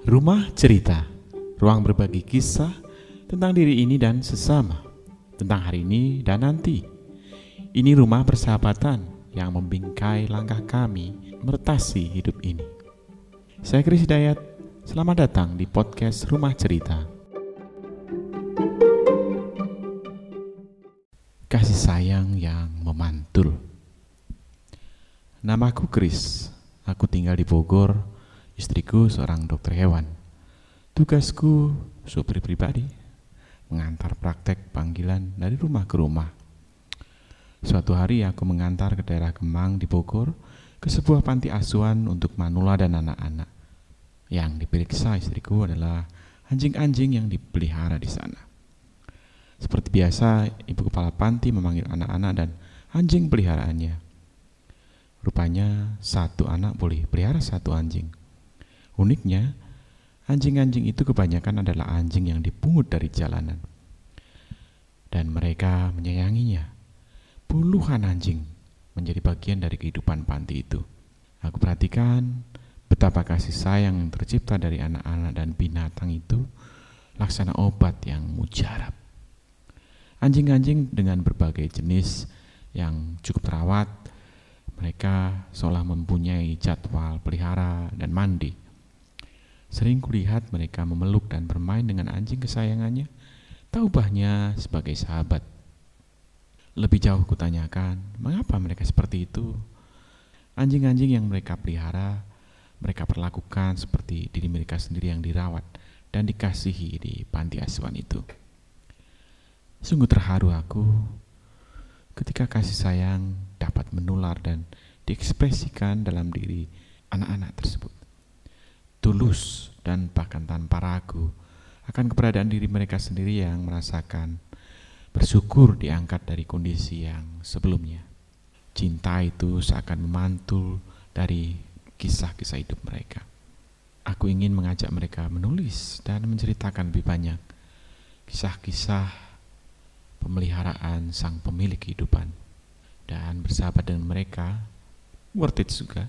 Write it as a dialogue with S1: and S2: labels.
S1: Rumah cerita, ruang berbagi kisah tentang diri ini dan sesama, tentang hari ini dan nanti. Ini rumah persahabatan yang membingkai langkah kami mertasi hidup ini. Saya Kris Dayat, selamat datang di podcast Rumah Cerita. Kasih sayang yang memantul. Namaku Kris, aku tinggal di Bogor, istriku seorang dokter hewan. Tugasku supir pribadi, mengantar praktek panggilan dari rumah ke rumah. Suatu hari aku mengantar ke daerah Kemang di Bogor ke sebuah panti asuhan untuk manula dan anak-anak. Yang diperiksa istriku adalah anjing-anjing yang dipelihara di sana. Seperti biasa, ibu kepala panti memanggil anak-anak dan anjing peliharaannya. Rupanya satu anak boleh pelihara satu anjing. Uniknya, anjing-anjing itu kebanyakan adalah anjing yang dipungut dari jalanan. Dan mereka menyayanginya. Puluhan anjing menjadi bagian dari kehidupan panti itu. Aku perhatikan betapa kasih sayang yang tercipta dari anak-anak dan binatang itu laksana obat yang mujarab. Anjing-anjing dengan berbagai jenis yang cukup terawat mereka seolah mempunyai jadwal pelihara dan mandi. Sering kulihat mereka memeluk dan bermain dengan anjing kesayangannya, tak ubahnya sebagai sahabat. Lebih jauh kutanyakan, mengapa mereka seperti itu? Anjing-anjing yang mereka pelihara, mereka perlakukan seperti diri mereka sendiri yang dirawat dan dikasihi di panti asuhan itu. Sungguh terharu aku ketika kasih sayang dapat menular dan diekspresikan dalam diri anak-anak tersebut. Tulus dan bahkan tanpa ragu akan keberadaan diri mereka sendiri yang merasakan bersyukur diangkat dari kondisi yang sebelumnya. Cinta itu seakan memantul dari kisah-kisah hidup mereka. Aku ingin mengajak mereka menulis dan menceritakan lebih banyak kisah-kisah pemeliharaan sang pemilik kehidupan dan bersahabat dengan mereka worth it juga